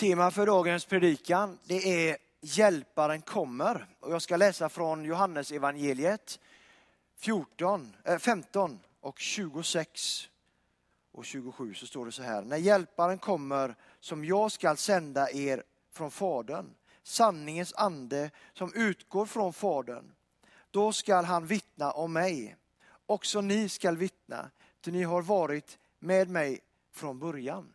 Tema för dagens predikan det är Hjälparen kommer. Och jag ska läsa från Johannes evangeliet 14, äh, 15 och 26 och 27 så står det så här. När Hjälparen kommer som jag skall sända er från Fadern, sanningens ande som utgår från Fadern, då skall han vittna om mig. Också ni skall vittna, ty ni har varit med mig från början.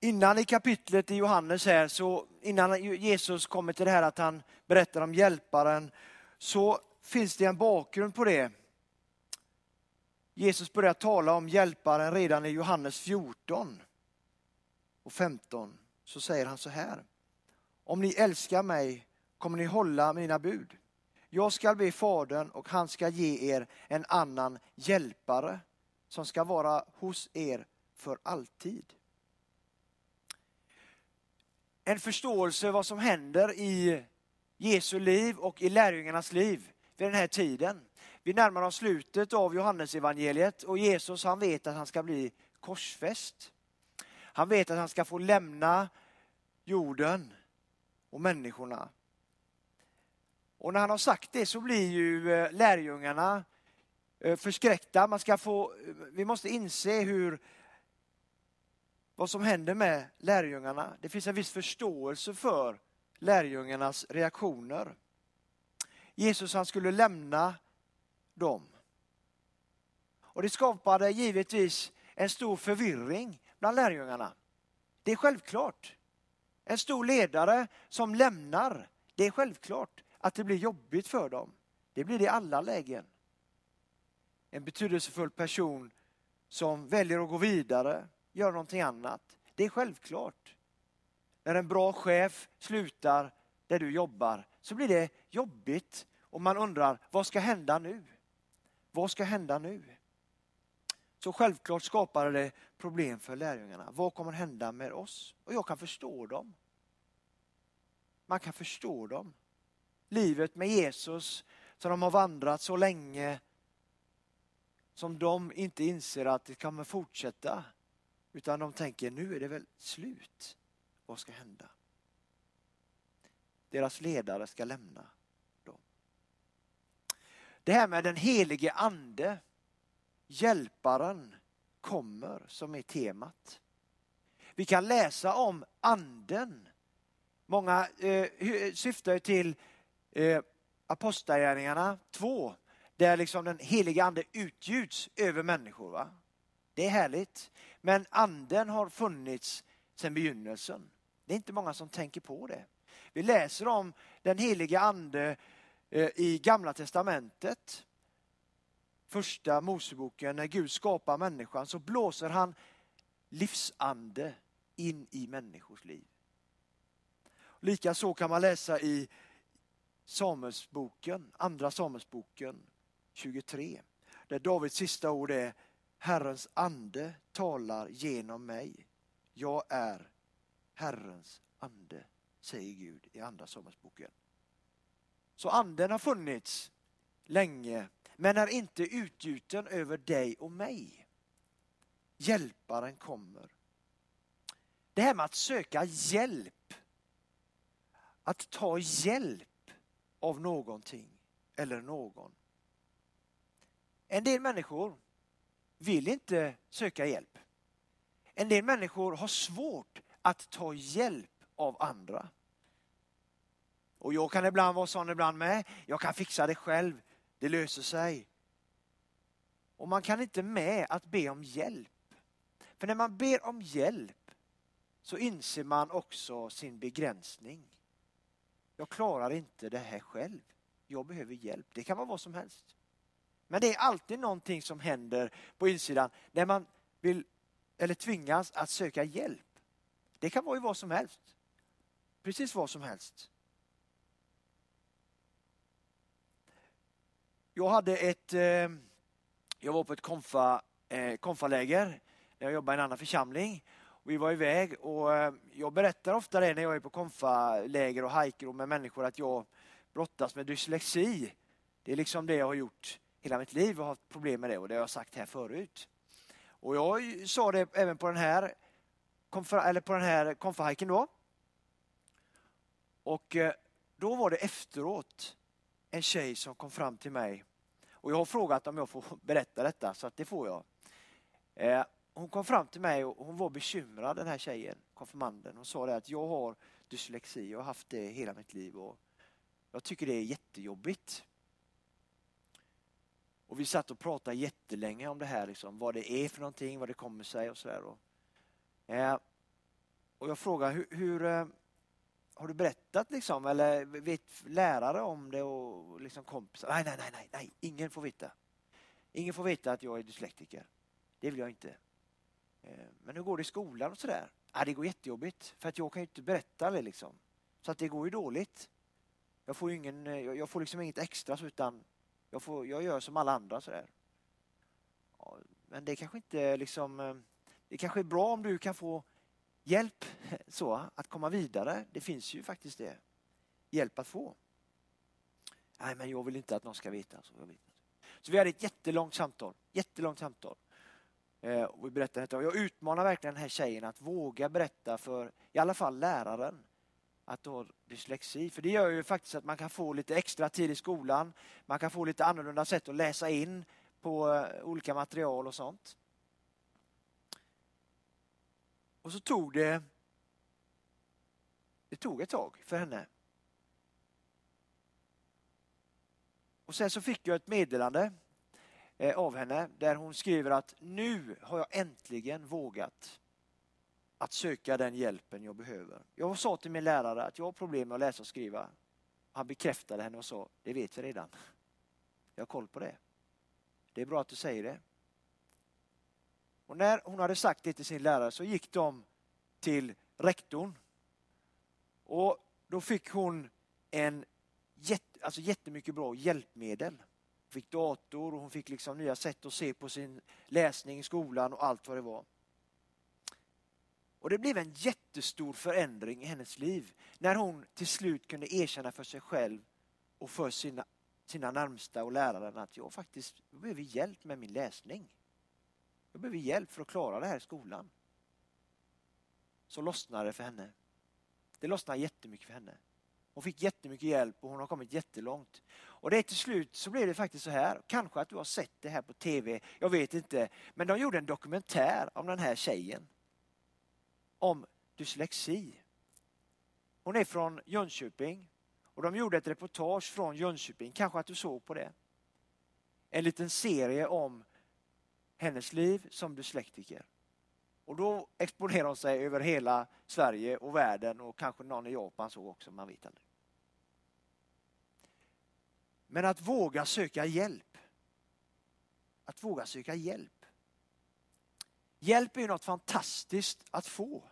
Innan i kapitlet i Johannes här, så innan Jesus kommer till det här att han berättar om hjälparen, så finns det en bakgrund på det. Jesus börjar tala om hjälparen redan i Johannes 14 och 15. Så säger han så här. Om ni älskar mig kommer ni hålla mina bud. Jag skall be Fadern och han ska ge er en annan hjälpare som ska vara hos er för alltid en förståelse vad som händer i Jesu liv och i lärjungarnas liv vid den här tiden. Vi närmar oss slutet av Johannesevangeliet och Jesus han vet att han ska bli korsfäst. Han vet att han ska få lämna jorden och människorna. Och när han har sagt det så blir ju eh, lärjungarna eh, förskräckta. Man ska få, eh, vi måste inse hur vad som händer med lärjungarna. Det finns en viss förståelse för lärjungarnas reaktioner. Jesus han skulle lämna dem. Och det skapade givetvis en stor förvirring bland lärjungarna. Det är självklart. En stor ledare som lämnar, det är självklart att det blir jobbigt för dem. Det blir det i alla lägen. En betydelsefull person som väljer att gå vidare, göra någonting annat. Det är självklart. När en bra chef slutar där du jobbar så blir det jobbigt och man undrar vad ska hända nu? Vad ska hända nu? Så självklart skapade det problem för lärjungarna. Vad kommer hända med oss? Och jag kan förstå dem. Man kan förstå dem. Livet med Jesus som de har vandrat så länge som de inte inser att det kommer fortsätta. Utan de tänker, nu är det väl slut. Vad ska hända? Deras ledare ska lämna dem. Det här med den helige ande, hjälparen, kommer som är temat. Vi kan läsa om anden. Många eh, syftar till eh, Apostlagärningarna 2, där liksom den helige ande utgjuts över människor. Va? Det är härligt. Men anden har funnits sedan begynnelsen. Det är inte många som tänker på det. Vi läser om den heliga ande eh, i Gamla Testamentet. Första Moseboken, när Gud skapar människan så blåser han livsande in i människors liv. Likaså kan man läsa i Samuelsboken, andra Samuelsboken 23, där Davids sista ord är Herrens ande talar genom mig. Jag är Herrens ande, säger Gud i Andra Samuelsboken. Så anden har funnits länge, men är inte utgjuten över dig och mig. Hjälparen kommer. Det här med att söka hjälp, att ta hjälp av någonting eller någon. En del människor vill inte söka hjälp. En del människor har svårt att ta hjälp av andra. Och jag kan ibland vara sån ibland med. Jag kan fixa det själv. Det löser sig. Och man kan inte med att be om hjälp. För när man ber om hjälp så inser man också sin begränsning. Jag klarar inte det här själv. Jag behöver hjälp. Det kan vara vad som helst. Men det är alltid någonting som händer på insidan när man vill eller tvingas att söka hjälp. Det kan vara i vad som helst. Precis vad som helst. Jag hade ett, eh, jag var på ett konfa, eh, konfaläger när jag jobbade i en annan församling. Vi var iväg och eh, jag berättar ofta det när jag är på konfaläger och hajker med människor att jag brottas med dyslexi. Det är liksom det jag har gjort hela mitt liv och haft problem med det och det har jag sagt här förut. Och jag sa det även på den här eller på den här konferhajken då. Och eh, då var det efteråt en tjej som kom fram till mig. Och jag har frågat om jag får berätta detta, så att det får jag. Eh, hon kom fram till mig och hon var bekymrad den här tjejen, konfirmanden. Hon sa det att jag har dyslexi, jag har haft det hela mitt liv och jag tycker det är jättejobbigt. Och vi satt och pratade jättelänge om det här, liksom, vad det är för någonting, vad det kommer sig och sådär. Och, eh, och jag frågade, hur, hur eh, har du berättat liksom, eller vet lärare om det och liksom kompisar? Nej, nej, nej, nej, nej, ingen får veta. Ingen får veta att jag är dyslektiker. Det vill jag inte. Eh, men hur går det i skolan och sådär? Ja, det går jättejobbigt, för att jag kan ju inte berätta det liksom. Så att det går ju dåligt. Jag får, ingen, eh, jag får liksom inget extra utan jag, får, jag gör som alla andra sådär. Ja, men det kanske inte liksom, eh, det kanske är bra om du kan få hjälp så att komma vidare. Det finns ju faktiskt det. Hjälp att få. Nej, men jag vill inte att någon ska veta. Så, jag vet så vi hade ett jättelångt samtal. Jättelångt samtal. Eh, och vi berättade detta. Och jag utmanar verkligen den här tjejen att våga berätta för i alla fall läraren att du har dyslexi. För det gör ju faktiskt att man kan få lite extra tid i skolan. Man kan få lite annorlunda sätt att läsa in på eh, olika material och sånt. Och så tog det det tog ett tag för henne. Och sen så fick jag ett meddelande eh, av henne där hon skriver att nu har jag äntligen vågat att söka den hjälpen jag behöver. Jag sa till min lärare att jag har problem med att läsa och skriva. Han bekräftade henne och sa, det vet vi redan. Jag har koll på det. Det är bra att du säger det. Och när hon hade sagt det till sin lärare så gick de till rektorn. Och då fick hon en jätte, alltså jättemycket bra hjälpmedel. Hon fick dator och hon fick liksom nya sätt att se på sin läsning i skolan och allt vad det var. Och det blev en jättestor förändring i hennes liv när hon till slut kunde erkänna för sig själv och för sina, sina närmsta och läraren att jag faktiskt jag behöver hjälp med min läsning. Jag behöver hjälp för att klara det här i skolan. Så lossnade det för henne. Det lossnade jättemycket för henne. Hon fick jättemycket hjälp och hon har kommit jättelångt. Och det till slut så blev det faktiskt så här, kanske att du har sett det här på tv, jag vet inte, men de gjorde en dokumentär om den här tjejen. Om dyslexi. Hon är från Jönköping och de gjorde ett reportage från Jönköping, kanske att du såg på det. En liten serie om hennes liv som dyslektiker. Och då exponerar hon sig över hela Sverige och världen och kanske någon i Japan såg också, man vet aldrig. Men att våga söka hjälp. Att våga söka hjälp. Hjälp är ju något fantastiskt att få.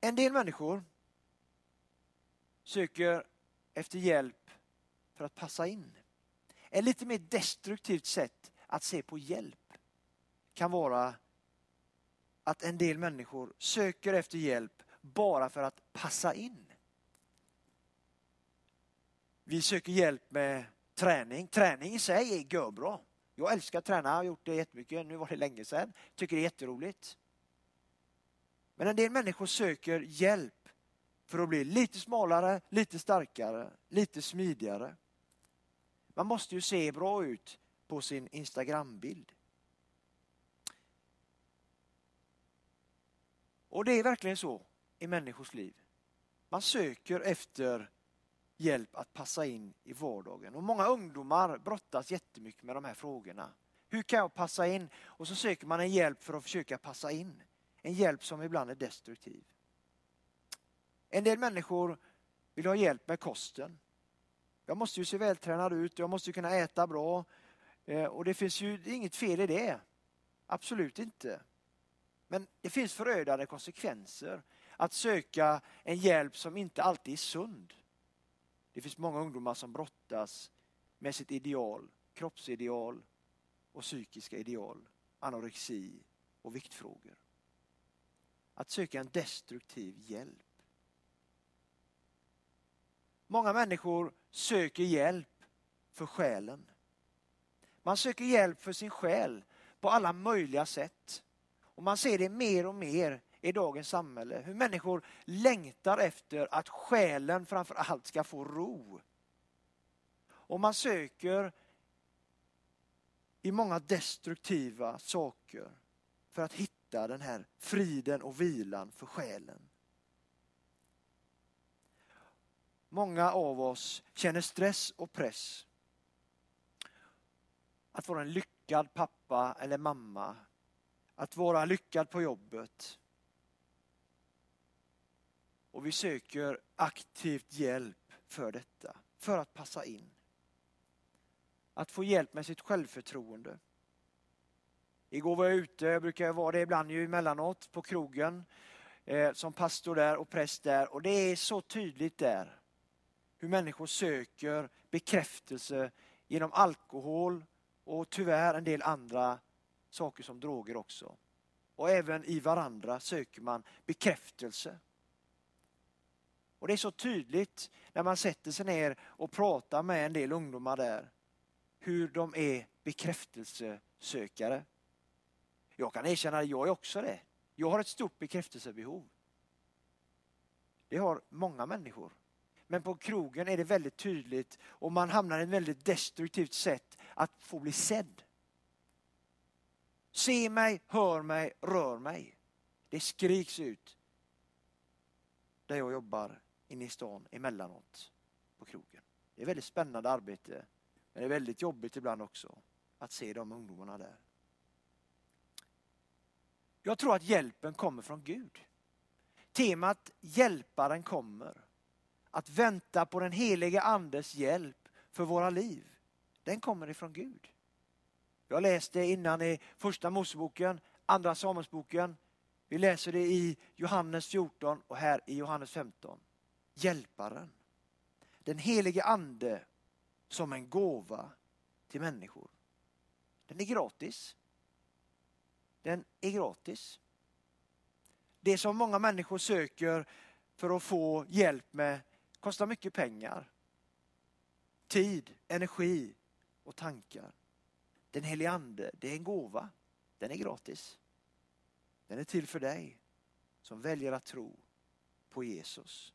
En del människor söker efter hjälp för att passa in. Ett lite mer destruktivt sätt att se på hjälp kan vara att en del människor söker efter hjälp bara för att passa in. Vi söker hjälp med träning. Träning i sig är görbra. Jag älskar att träna, jag har gjort det jättemycket, nu var det länge sedan. Tycker det är jätteroligt. Men en del människor söker hjälp för att bli lite smalare, lite starkare, lite smidigare. Man måste ju se bra ut på sin Instagrambild. Och det är verkligen så i människors liv. Man söker efter hjälp att passa in i vardagen. Och många ungdomar brottas jättemycket med de här frågorna. Hur kan jag passa in? Och så söker man en hjälp för att försöka passa in. En hjälp som ibland är destruktiv. En del människor vill ha hjälp med kosten. Jag måste ju se vältränad ut, jag måste kunna äta bra. Eh, och det finns ju inget fel i det. Absolut inte. Men det finns förödande konsekvenser att söka en hjälp som inte alltid är sund. Det finns många ungdomar som brottas med sitt ideal, kroppsideal och psykiska ideal, anorexi och viktfrågor. Att söka en destruktiv hjälp. Många människor söker hjälp för själen. Man söker hjälp för sin själ på alla möjliga sätt. Och man ser det mer och mer i dagens samhälle. Hur människor längtar efter att själen framför allt ska få ro. Och man söker i många destruktiva saker för att hitta den här friden och vilan för själen. Många av oss känner stress och press. Att vara en lyckad pappa eller mamma. Att vara lyckad på jobbet. Och vi söker aktivt hjälp för detta, för att passa in. Att få hjälp med sitt självförtroende. Igår var jag ute, jag brukar vara det ibland ju emellanåt, på krogen eh, som pastor där och präst där. Och det är så tydligt där hur människor söker bekräftelse genom alkohol och tyvärr en del andra saker som droger också. Och även i varandra söker man bekräftelse. Och det är så tydligt när man sätter sig ner och pratar med en del ungdomar där hur de är bekräftelsesökare. Jag kan erkänna att jag är också det. Jag har ett stort bekräftelsebehov. Det har många människor. Men på krogen är det väldigt tydligt och man hamnar i ett väldigt destruktivt sätt att få bli sedd. Se mig, hör mig, rör mig. Det skriks ut där jag jobbar inne i stan emellanåt på krogen. Det är väldigt spännande arbete men det är väldigt jobbigt ibland också att se de ungdomarna där. Jag tror att hjälpen kommer från Gud. Temat Hjälparen kommer. Att vänta på den heliga andes hjälp för våra liv. Den kommer ifrån Gud. Jag läste innan i första Moseboken, andra Samuelsboken. Vi läser det i Johannes 14 och här i Johannes 15. Hjälparen. Den helige ande som en gåva till människor. Den är gratis. Den är gratis. Det som många människor söker för att få hjälp med kostar mycket pengar. Tid, energi och tankar. Den helige ande, det är en gåva. Den är gratis. Den är till för dig som väljer att tro på Jesus.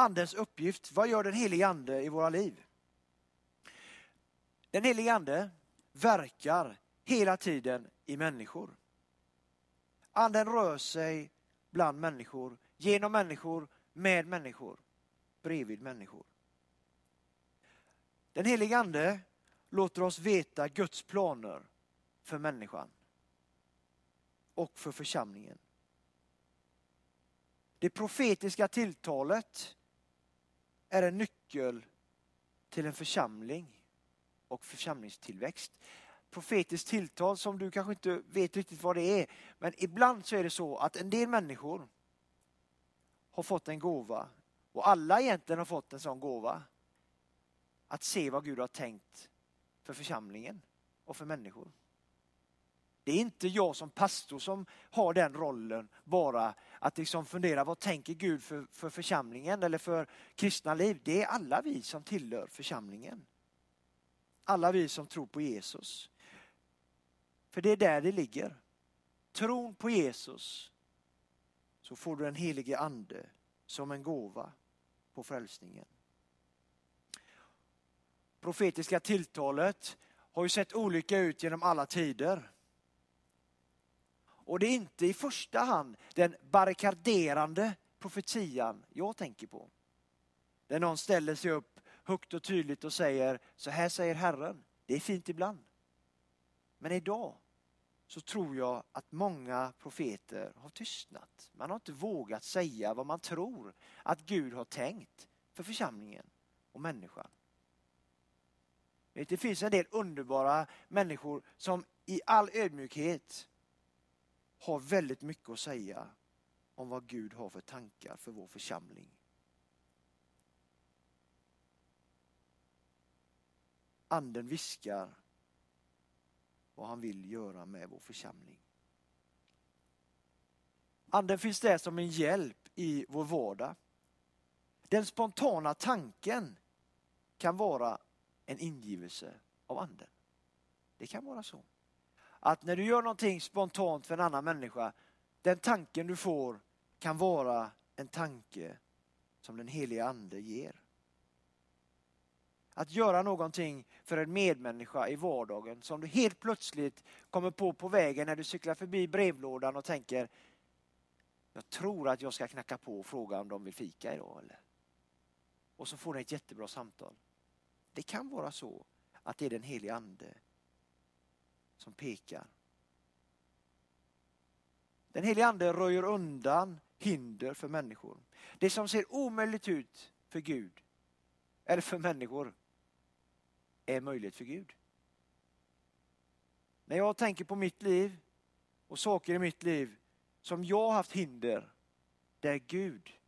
Andens uppgift, vad gör den helige ande i våra liv? Den helige ande verkar hela tiden i människor. Anden rör sig bland människor, genom människor, med människor, bredvid människor. Den helige ande låter oss veta Guds planer för människan och för församlingen. Det profetiska tilltalet är en nyckel till en församling och församlingstillväxt. Profetiskt tilltal som du kanske inte vet riktigt vad det är. Men ibland så är det så att en del människor har fått en gåva och alla egentligen har fått en sån gåva. Att se vad Gud har tänkt för församlingen och för människor. Det är inte jag som pastor som har den rollen bara att liksom fundera vad tänker Gud för, för församlingen eller för kristna liv. Det är alla vi som tillhör församlingen. Alla vi som tror på Jesus. För det är där det ligger. Tron på Jesus så får du den helige ande som en gåva på frälsningen. Profetiska tilltalet har ju sett olika ut genom alla tider. Och det är inte i första hand den barrikaderande profetian jag tänker på. Där någon ställer sig upp högt och tydligt och säger, så här säger Herren. Det är fint ibland. Men idag så tror jag att många profeter har tystnat. Man har inte vågat säga vad man tror att Gud har tänkt för församlingen och människan. Det finns en del underbara människor som i all ödmjukhet har väldigt mycket att säga om vad Gud har för tankar för vår församling. Anden viskar vad han vill göra med vår församling. Anden finns där som en hjälp i vår vardag. Den spontana tanken kan vara en ingivelse av anden. Det kan vara så. Att när du gör någonting spontant för en annan människa, den tanken du får kan vara en tanke som den heliga ande ger. Att göra någonting för en medmänniska i vardagen som du helt plötsligt kommer på på vägen när du cyklar förbi brevlådan och tänker jag tror att jag ska knacka på och fråga om de vill fika idag. Eller? Och så får du ett jättebra samtal. Det kan vara så att det är den heliga ande som pekar. Den helige ande röjer undan hinder för människor. Det som ser omöjligt ut för Gud, eller för människor, är möjligt för Gud. När jag tänker på mitt liv och saker i mitt liv som jag har haft hinder, där Gud,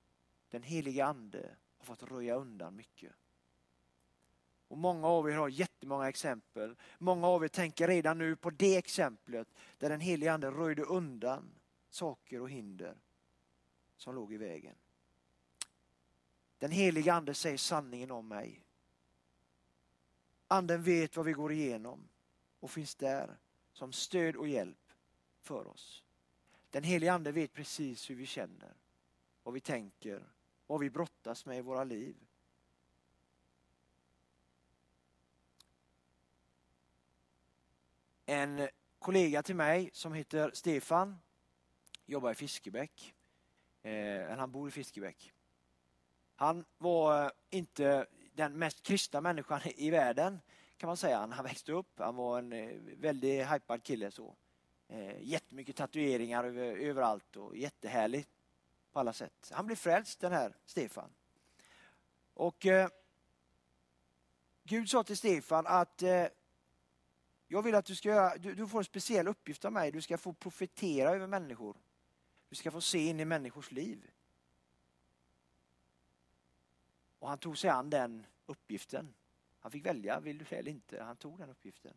den heliga ande, har fått röja undan mycket. Och Många av er har jättemånga exempel. Många av er tänker redan nu på det exemplet där den helige ande röjde undan saker och hinder som låg i vägen. Den helige ande säger sanningen om mig. Anden vet vad vi går igenom och finns där som stöd och hjälp för oss. Den helige ande vet precis hur vi känner, vad vi tänker, vad vi brottas med i våra liv. En kollega till mig som heter Stefan jobbar i Fiskebäck. Eh, han bor i Fiskebäck. Han var eh, inte den mest kristna människan i världen kan man säga. Han växte upp, han var en eh, väldigt hypad kille. så. Eh, jättemycket tatueringar överallt och jättehärligt på alla sätt. Han blev frälst den här Stefan. Och eh, Gud sa till Stefan att eh, jag vill att du ska göra, du, du, får en speciell uppgift av mig. Du ska få profetera över människor. Du ska få se in i människors liv. Och han tog sig an den uppgiften. Han fick välja, vill du det eller inte? Han tog den uppgiften.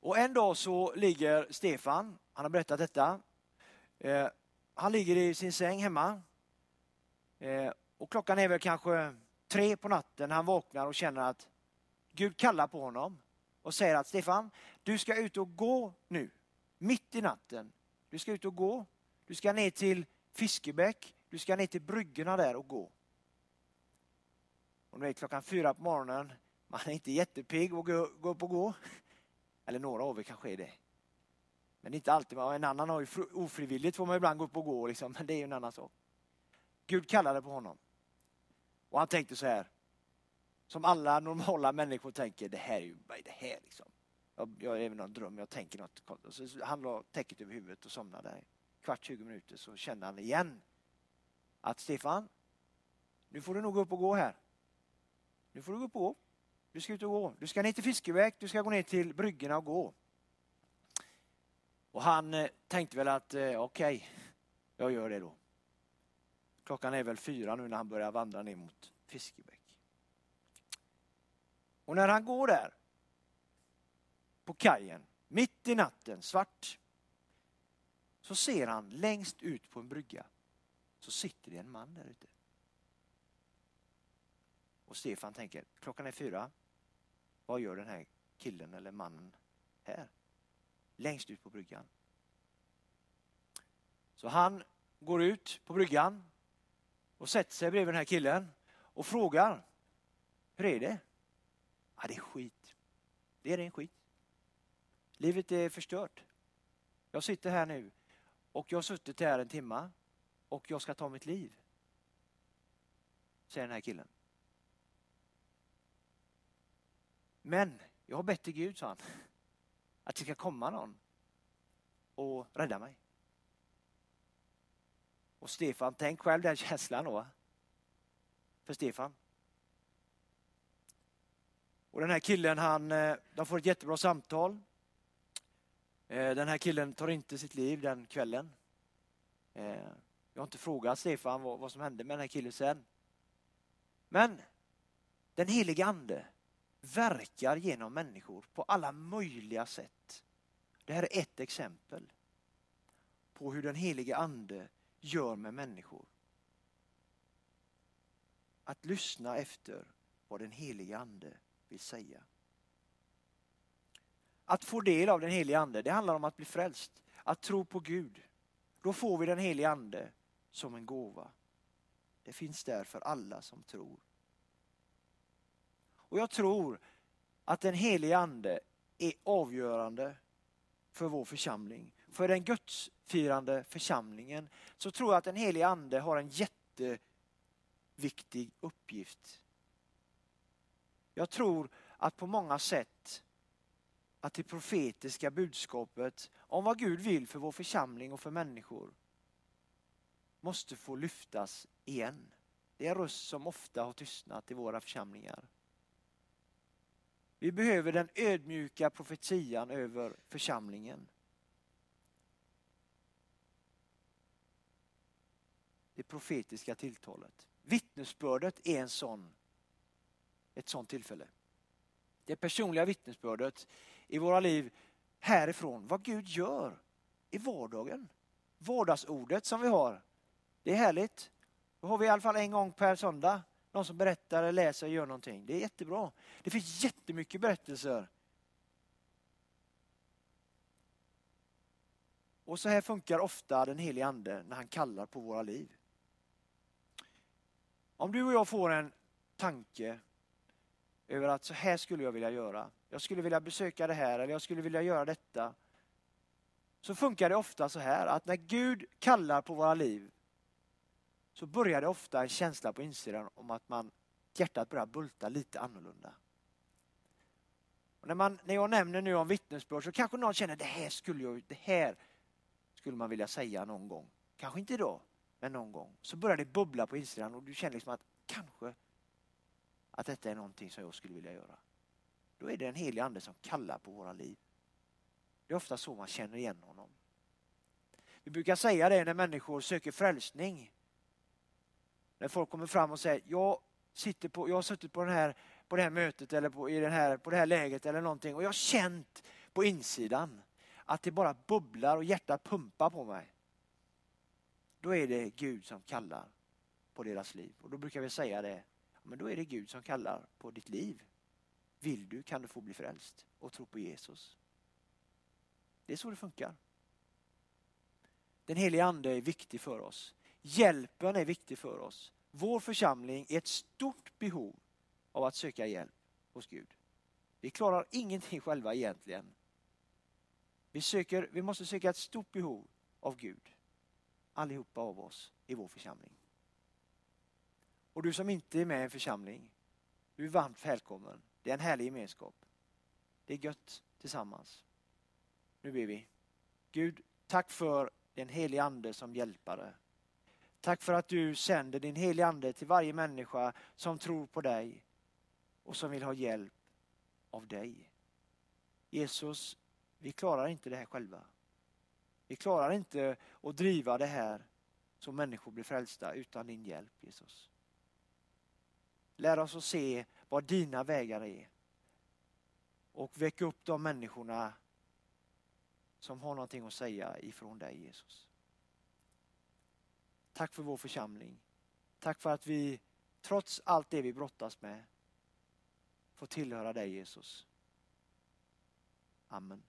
Och en dag så ligger Stefan, han har berättat detta. Eh, han ligger i sin säng hemma. Eh, och klockan är väl kanske tre på natten. Han vaknar och känner att Gud kallar på honom och säger att Stefan, du ska ut och gå nu, mitt i natten. Du ska ut och gå. Du ska ner till Fiskebäck. Du ska ner till bryggorna där och gå. Och nu är klockan fyra på morgonen. Man är inte jättepigg och gå, gå upp och gå. Eller några av er kanske är det. Men inte alltid. En annan har ju ofrivilligt får man ibland gå upp och gå, liksom. men det är ju en annan sak. Gud kallade på honom. Och han tänkte så här. Som alla normala människor tänker, det här är ju, vad är det här liksom? Jag, jag är i någon dröm, jag tänker något. Så han la täcket över huvudet och somnade. Kvart, 20 minuter så kände han igen att Stefan, nu får du nog gå upp och gå här. Nu får du gå upp och gå. Du ska ut och gå. Du ska ner till Fiskebäck, du ska gå ner till bryggorna och gå. Och han eh, tänkte väl att eh, okej, okay, jag gör det då. Klockan är väl fyra nu när han börjar vandra ner mot Fiskebäck. Och när han går där på kajen, mitt i natten, svart, så ser han längst ut på en brygga så sitter det en man där ute. Och Stefan tänker, klockan är fyra. Vad gör den här killen eller mannen här? Längst ut på bryggan. Så han går ut på bryggan och sätter sig bredvid den här killen och frågar, hur är det? Ja, det är skit. Det är en skit. Livet är förstört. Jag sitter här nu och jag har suttit här en timma och jag ska ta mitt liv. Säger den här killen. Men jag har bett till Gud, sa han, att det ska komma någon och rädda mig. Och Stefan, tänk själv den känslan då. För Stefan. Och den här killen, han, eh, de får ett jättebra samtal. Eh, den här killen tar inte sitt liv den kvällen. Eh, jag har inte frågat Stefan vad, vad som hände med den här killen sen. Men den helige ande verkar genom människor på alla möjliga sätt. Det här är ett exempel på hur den helige ande gör med människor. Att lyssna efter vad den helige ande vill säga. att få del av den helige ande, det handlar om att bli frälst. Att tro på Gud. Då får vi den helige ande som en gåva. Det finns där för alla som tror. Och jag tror att den helige ande är avgörande för vår församling. För den gudsfirande församlingen så tror jag att den helige ande har en jätteviktig uppgift. Jag tror att på många sätt att det profetiska budskapet om vad Gud vill för vår församling och för människor måste få lyftas igen. Det är en röst som ofta har tystnat i våra församlingar. Vi behöver den ödmjuka profetian över församlingen. Det profetiska tilltalet. Vittnesbördet är en sån, ett sånt tillfälle. Det personliga vittnesbördet i våra liv härifrån, vad Gud gör i vardagen. Vardagsordet som vi har, det är härligt. Då har vi i alla fall en gång per söndag någon som berättar, läser och gör någonting. Det är jättebra. Det finns jättemycket berättelser. Och så här funkar ofta den helige Ande när han kallar på våra liv. Om du och jag får en tanke över att så här skulle jag vilja göra. Jag skulle vilja besöka det här eller jag skulle vilja göra detta. Så funkar det ofta så här att när Gud kallar på våra liv så börjar det ofta en känsla på insidan om att man, hjärtat börjar bulta lite annorlunda. Och när, man, när jag nämner nu om vittnesbörd så kanske någon känner det här skulle jag, det här skulle man vilja säga någon gång. Kanske inte idag, men någon gång. Så börjar det bubbla på insidan och du känner liksom att kanske att detta är någonting som jag skulle vilja göra. Då är det den helige ande som kallar på våra liv. Det är ofta så man känner igen honom. Vi brukar säga det när människor söker frälsning. När folk kommer fram och säger, jag, sitter på, jag har suttit på, den här, på det här mötet eller på, i den här, på det här läget eller någonting och jag har känt på insidan att det bara bubblar och hjärtat pumpar på mig. Då är det Gud som kallar på deras liv. Och då brukar vi säga det, men då är det Gud som kallar på ditt liv. Vill du kan du få bli frälst och tro på Jesus. Det är så det funkar. Den heliga ande är viktig för oss. Hjälpen är viktig för oss. Vår församling är ett stort behov av att söka hjälp hos Gud. Vi klarar ingenting själva egentligen. Vi, söker, vi måste söka ett stort behov av Gud. Allihopa av oss i vår församling. Och du som inte är med i en församling, du är varmt välkommen. Det är en härlig gemenskap. Det är gött tillsammans. Nu ber vi. Gud, tack för den helige Ande som hjälpare. Tack för att du sänder din helige Ande till varje människa som tror på dig och som vill ha hjälp av dig. Jesus, vi klarar inte det här själva. Vi klarar inte att driva det här så människor blir frälsta utan din hjälp, Jesus. Lär oss att se vad dina vägar är. Och väck upp de människorna som har någonting att säga ifrån dig Jesus. Tack för vår församling. Tack för att vi trots allt det vi brottas med får tillhöra dig Jesus. Amen.